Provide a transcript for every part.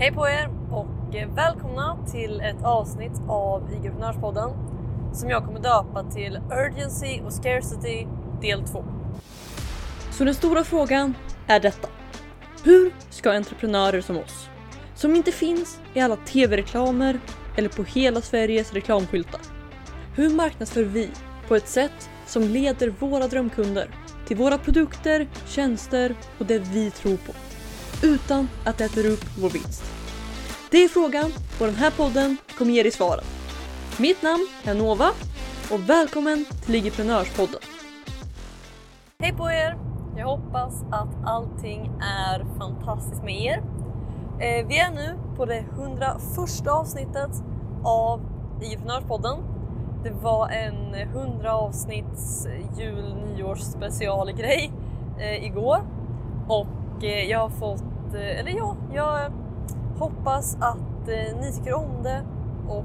Hej på er och välkomna till ett avsnitt av IG-prenörspodden som jag kommer döpa till Urgency och Scarcity del 2. Så den stora frågan är detta. Hur ska entreprenörer som oss, som inte finns i alla tv-reklamer eller på hela Sveriges reklamskyltar. Hur marknadsför vi på ett sätt som leder våra drömkunder till våra produkter, tjänster och det vi tror på? Utan att det äter upp vår vinst. Det är frågan och den här podden kommer ge dig svaren. Mitt namn är Nova och välkommen till Ligiprenörspodden. Hej på er! Jag hoppas att allting är fantastiskt med er. Eh, vi är nu på det 101 avsnittet av Ligiprenörspodden. Det var en 100 avsnitts jul nyårs specialgrej eh, igår och Eh, jag har fått, eh, eller ja, jag hoppas att eh, ni tycker om det och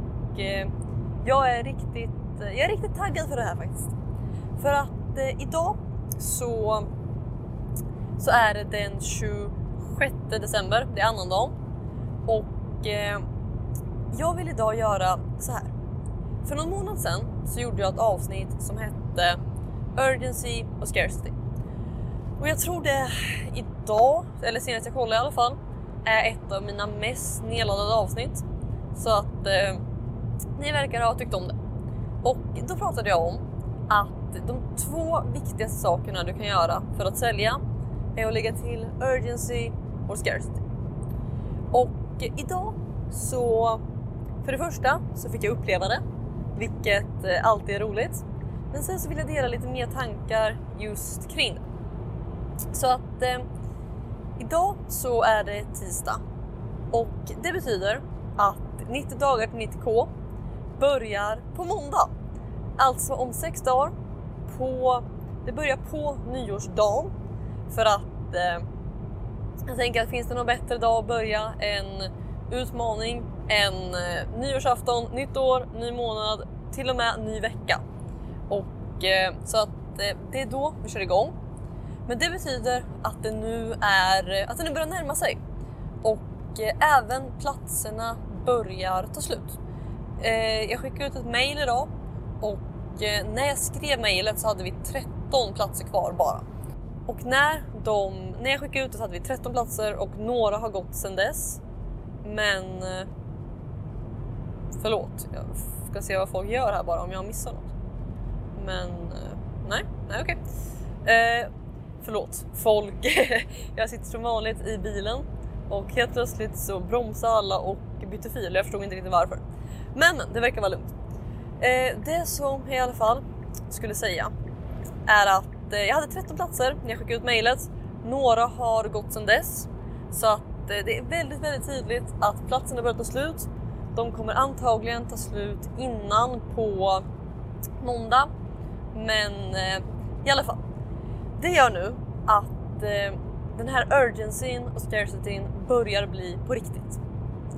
jag är riktigt, jag är riktigt taggad för det här faktiskt. För att idag så, så är det den 26 december, det är annandagen och jag vill idag göra så här. För någon månad sedan så gjorde jag ett avsnitt som hette Urgency och Scarcity. Och jag tror det idag, eller senast jag kollade i alla fall, är ett av mina mest nedladdade avsnitt. Så att eh, ni verkar ha tyckt om det. Och då pratade jag om att de två viktigaste sakerna du kan göra för att sälja är att lägga till urgency och scarcity. Och idag så, för det första så fick jag uppleva det, vilket eh, alltid är roligt. Men sen så vill jag dela lite mer tankar just kring det. Så att eh, idag så är det tisdag och det betyder att 90 dagar till 90k börjar på måndag. Alltså om sex dagar. På, det börjar på nyårsdagen för att eh, jag tänker att finns det någon bättre dag att börja en utmaning än eh, nyårsafton, nytt år, ny månad, till och med ny vecka. Och eh, så att eh, det är då vi kör igång. Men det betyder att det nu är att det nu börjar närma sig och eh, även platserna börjar ta slut. Eh, jag skickade ut ett mail idag och eh, när jag skrev mejlet så hade vi 13 platser kvar bara. Och när, de, när jag skickade ut det så hade vi 13 platser och några har gått sedan dess. Men förlåt, jag ska se vad folk gör här bara om jag har missat något. Men nej, nej okej. Eh, förlåt, folk. jag sitter som vanligt i bilen och helt plötsligt så bromsar alla och bytte fil. Jag förstod inte riktigt varför. Men det verkar vara lugnt. Eh, det som jag i alla fall skulle säga är att eh, jag hade 13 platser när jag skickade ut mejlet. Några har gått sedan dess så att eh, det är väldigt, väldigt tydligt att platserna börjar ta slut. De kommer antagligen ta slut innan på måndag. Men i alla fall, det gör nu att eh, den här urgencyn och scarcityn börjar bli på riktigt.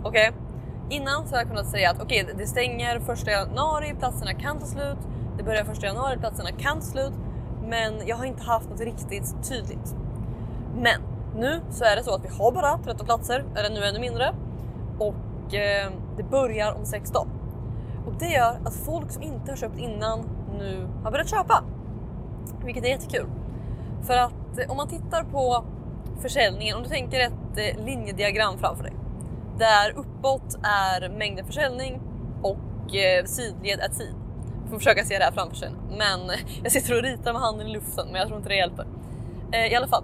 Okej? Okay? Innan så har jag kunnat säga att okej, okay, det stänger första januari, platserna kan ta slut. Det börjar första januari, platserna kan ta slut. Men jag har inte haft något riktigt tydligt. Men nu så är det så att vi har bara 13 platser, eller nu ännu mindre. Och eh, det börjar om sex dagar. Och det gör att folk som inte har köpt innan nu har börjat köpa. Vilket är jättekul. För att eh, om man tittar på försäljningen, om du tänker ett eh, linjediagram framför dig. Där uppåt är mängden försäljning och eh, sidled är tid. Jag får försöka se det här framför sig. Men jag sitter och ritar med handen i luften men jag tror inte det hjälper. I alla fall.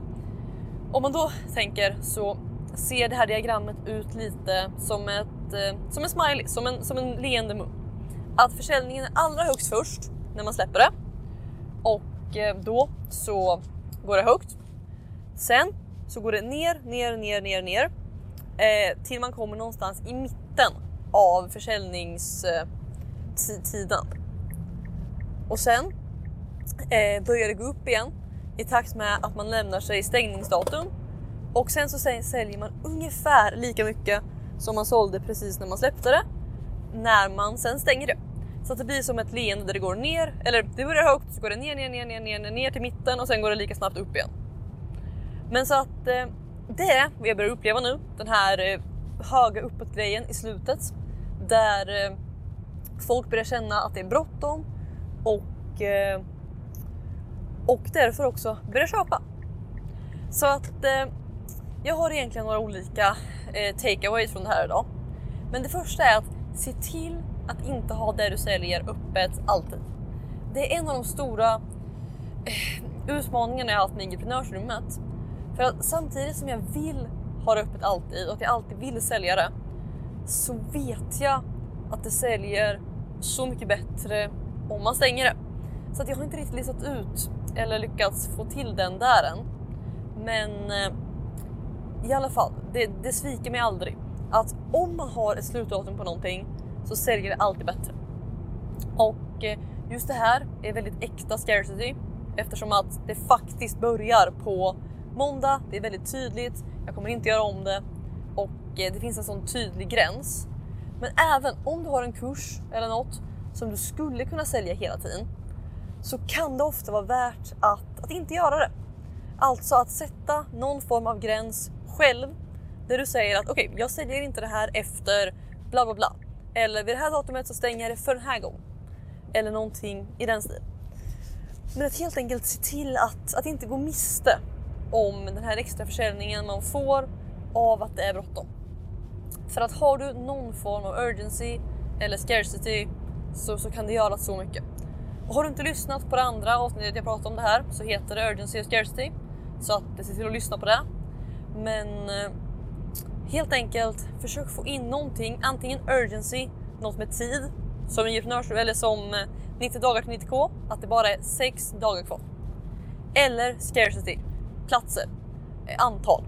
Om man då tänker så ser det här diagrammet ut lite som, ett, som en smiley, som en, som en leende mun. Att försäljningen är allra högst först när man släpper det. Och då så går det högt. Sen så går det ner, ner, ner, ner, ner eh, till man kommer någonstans i mitten av försäljningstiden. Och sen eh, börjar det gå upp igen i takt med att man lämnar sig stängningsdatum och sen så säljer man ungefär lika mycket som man sålde precis när man släppte det när man sen stänger det. Så att det blir som ett leende där det går ner, eller det börjar högt så går det ner, ner, ner, ner, ner, ner till mitten och sen går det lika snabbt upp igen. Men så att eh, det är vad jag börjar uppleva nu, den här eh, höga uppåt-grejen i slutet där eh, folk börjar känna att det är bråttom och, eh, och därför också börjar köpa. Så att eh, jag har egentligen några olika eh, takeaways från det här idag. Men det första är att se till att inte ha det du säljer öppet alltid. Det är en av de stora eh, utmaningarna jag har haft med entreprenörsrummet. För att samtidigt som jag vill ha det öppet alltid och att jag alltid vill sälja det så vet jag att det säljer så mycket bättre om man stänger det. Så att jag har inte riktigt listat ut eller lyckats få till den där än. Men eh, i alla fall, det, det sviker mig aldrig. Att om man har ett slutdatum på någonting så säljer det alltid bättre. Och eh, just det här är väldigt äkta scarcity eftersom att det faktiskt börjar på måndag. Det är väldigt tydligt. Jag kommer inte göra om det och eh, det finns en sån tydlig gräns. Men även om du har en kurs eller något som du skulle kunna sälja hela tiden så kan det ofta vara värt att, att inte göra det. Alltså att sätta någon form av gräns själv där du säger att okej, okay, jag säljer inte det här efter bla bla bla. Eller vid det här datumet så stänger jag det för den här gången. Eller någonting i den stilen. Men att helt enkelt se till att, att inte gå miste om den här extra försäljningen man får av att det är bråttom. För att har du någon form av urgency eller scarcity så, så kan det göra så mycket. Och har du inte lyssnat på det andra avsnittet jag pratade om det här så heter det urgency och scarcity. Så att se till att lyssna på det. Men eh, helt enkelt försök få in någonting, antingen urgency, något med tid, som i eller som eh, 90 dagar till 90k, att det bara är 6 dagar kvar. Eller scarcity, platser, eh, antal.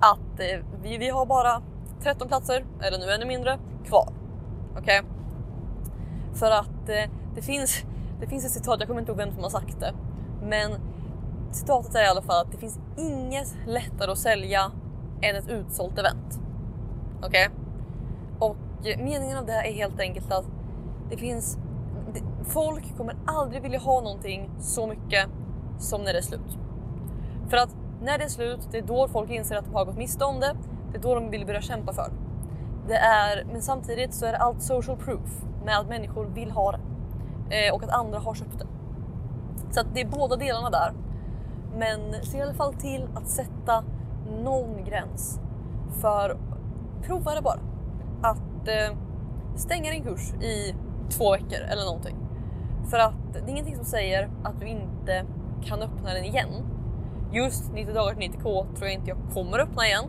Att eh, vi, vi har bara 13 platser, eller nu ännu mindre, kvar. Okej? Okay? För att eh, det, finns, det finns ett citat, jag kommer inte ihåg vem som har sagt det, men citatet är i alla fall att det finns inget lättare att sälja än ett utsålt event. Okej? Okay? Och meningen av det här är helt enkelt att det finns... Folk kommer aldrig vilja ha någonting så mycket som när det är slut. För att när det är slut, det är då folk inser att de har gått miste om det. Det är då de vill börja kämpa för det. Är, men samtidigt så är det allt social proof med att människor vill ha det eh, och att andra har köpt det. Så att det är båda delarna där. Men se i alla fall till att sätta någon gräns för prova det bara. Att eh, stänga din kurs i två veckor eller någonting. För att det är ingenting som säger att du inte kan öppna den igen. Just 90 dagar till 90k tror jag inte jag kommer öppna igen.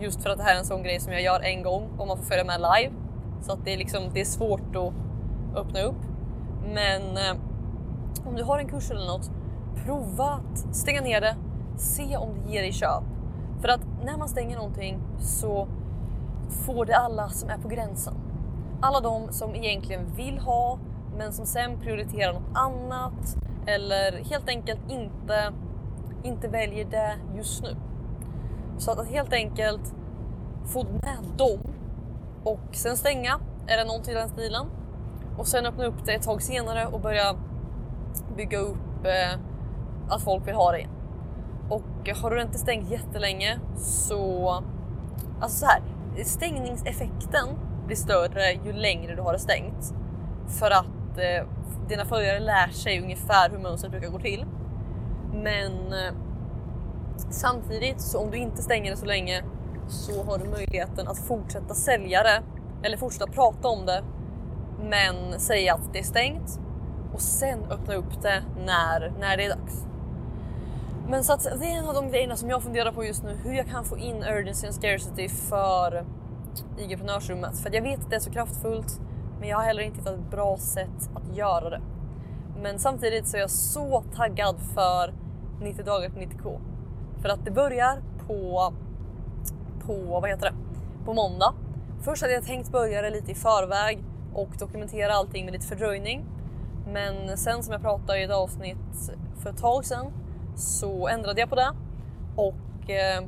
Just för att det här är en sån grej som jag gör en gång och man får följa med live. Så att det är, liksom, det är svårt att öppna upp. Men eh, om du har en kurs eller något, prova att stänga ner det. Se om det ger dig köp. För att när man stänger någonting så får det alla som är på gränsen. Alla de som egentligen vill ha men som sen prioriterar något annat eller helt enkelt inte, inte väljer det just nu. Så att, helt enkelt få med dem och sen stänga, är det någonting i den stilen. Och sen öppna upp det ett tag senare och börja bygga upp eh, att folk vill ha det igen. Och har du inte stängt jättelänge så... Alltså så här, stängningseffekten blir större ju längre du har det stängt. För att eh, dina följare lär sig ungefär hur mönstret brukar gå till. Men eh, samtidigt så om du inte stänger det så länge så har du möjligheten att fortsätta sälja det eller fortsätta prata om det men säga att det är stängt och sen öppna upp det när, när det är dags. Men så att det är en av de grejerna som jag funderar på just nu, hur jag kan få in urgency and scarcity för eh, IG-prenörsrummet. För jag vet att det är så kraftfullt, men jag har heller inte hittat ett bra sätt att göra det. Men samtidigt så är jag så taggad för 90 dagar på 90k. För att det börjar på, på, vad heter det, på måndag. Först hade jag tänkt börja det lite i förväg och dokumentera allting med lite fördröjning. Men sen som jag pratade i ett avsnitt för ett tag sedan så ändrade jag på det och eh,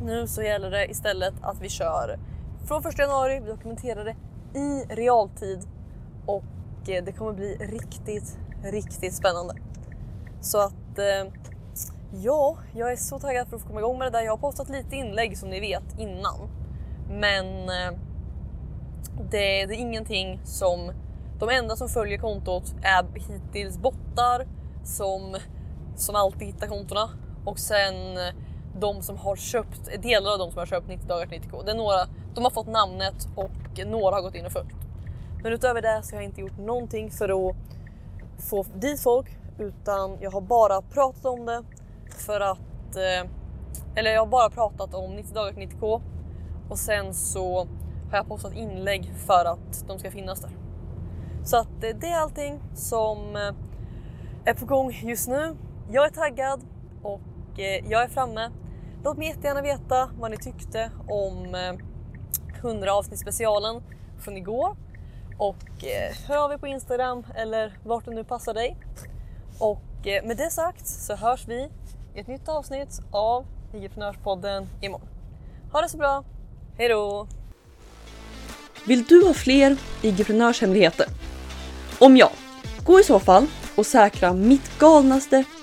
nu så gäller det istället att vi kör från 1 januari, vi dokumenterar det i realtid och eh, det kommer bli riktigt, riktigt spännande. Så att eh, ja, jag är så taggad för att få komma igång med det där. Jag har postat lite inlägg som ni vet innan. Men eh, det, det är ingenting som de enda som följer kontot är hittills bottar som, som alltid hittar kontona och sen eh, de som har köpt, delar av de som har köpt 90 dagar till 90k. Det är några, de har fått namnet och några har gått in och följt. Men utöver det så har jag inte gjort någonting för att få dit folk utan jag har bara pratat om det för att, eh, eller jag har bara pratat om 90 dagar till 90k och sen så har jag postat inlägg för att de ska finnas där. Så att eh, det är allting som är på gång just nu. Jag är taggad och eh, jag är framme. Låt mig jättegärna veta vad ni tyckte om eh, 100 avsnitt specialen från igår och eh, hör av er på Instagram eller vart det nu passar dig. Och med det sagt så hörs vi i ett nytt avsnitt av IG-prenörspodden imorgon. Ha det så bra, hejdå! Vill du ha fler IG-prenörshemligheter? Om ja, gå i så fall och säkra mitt galnaste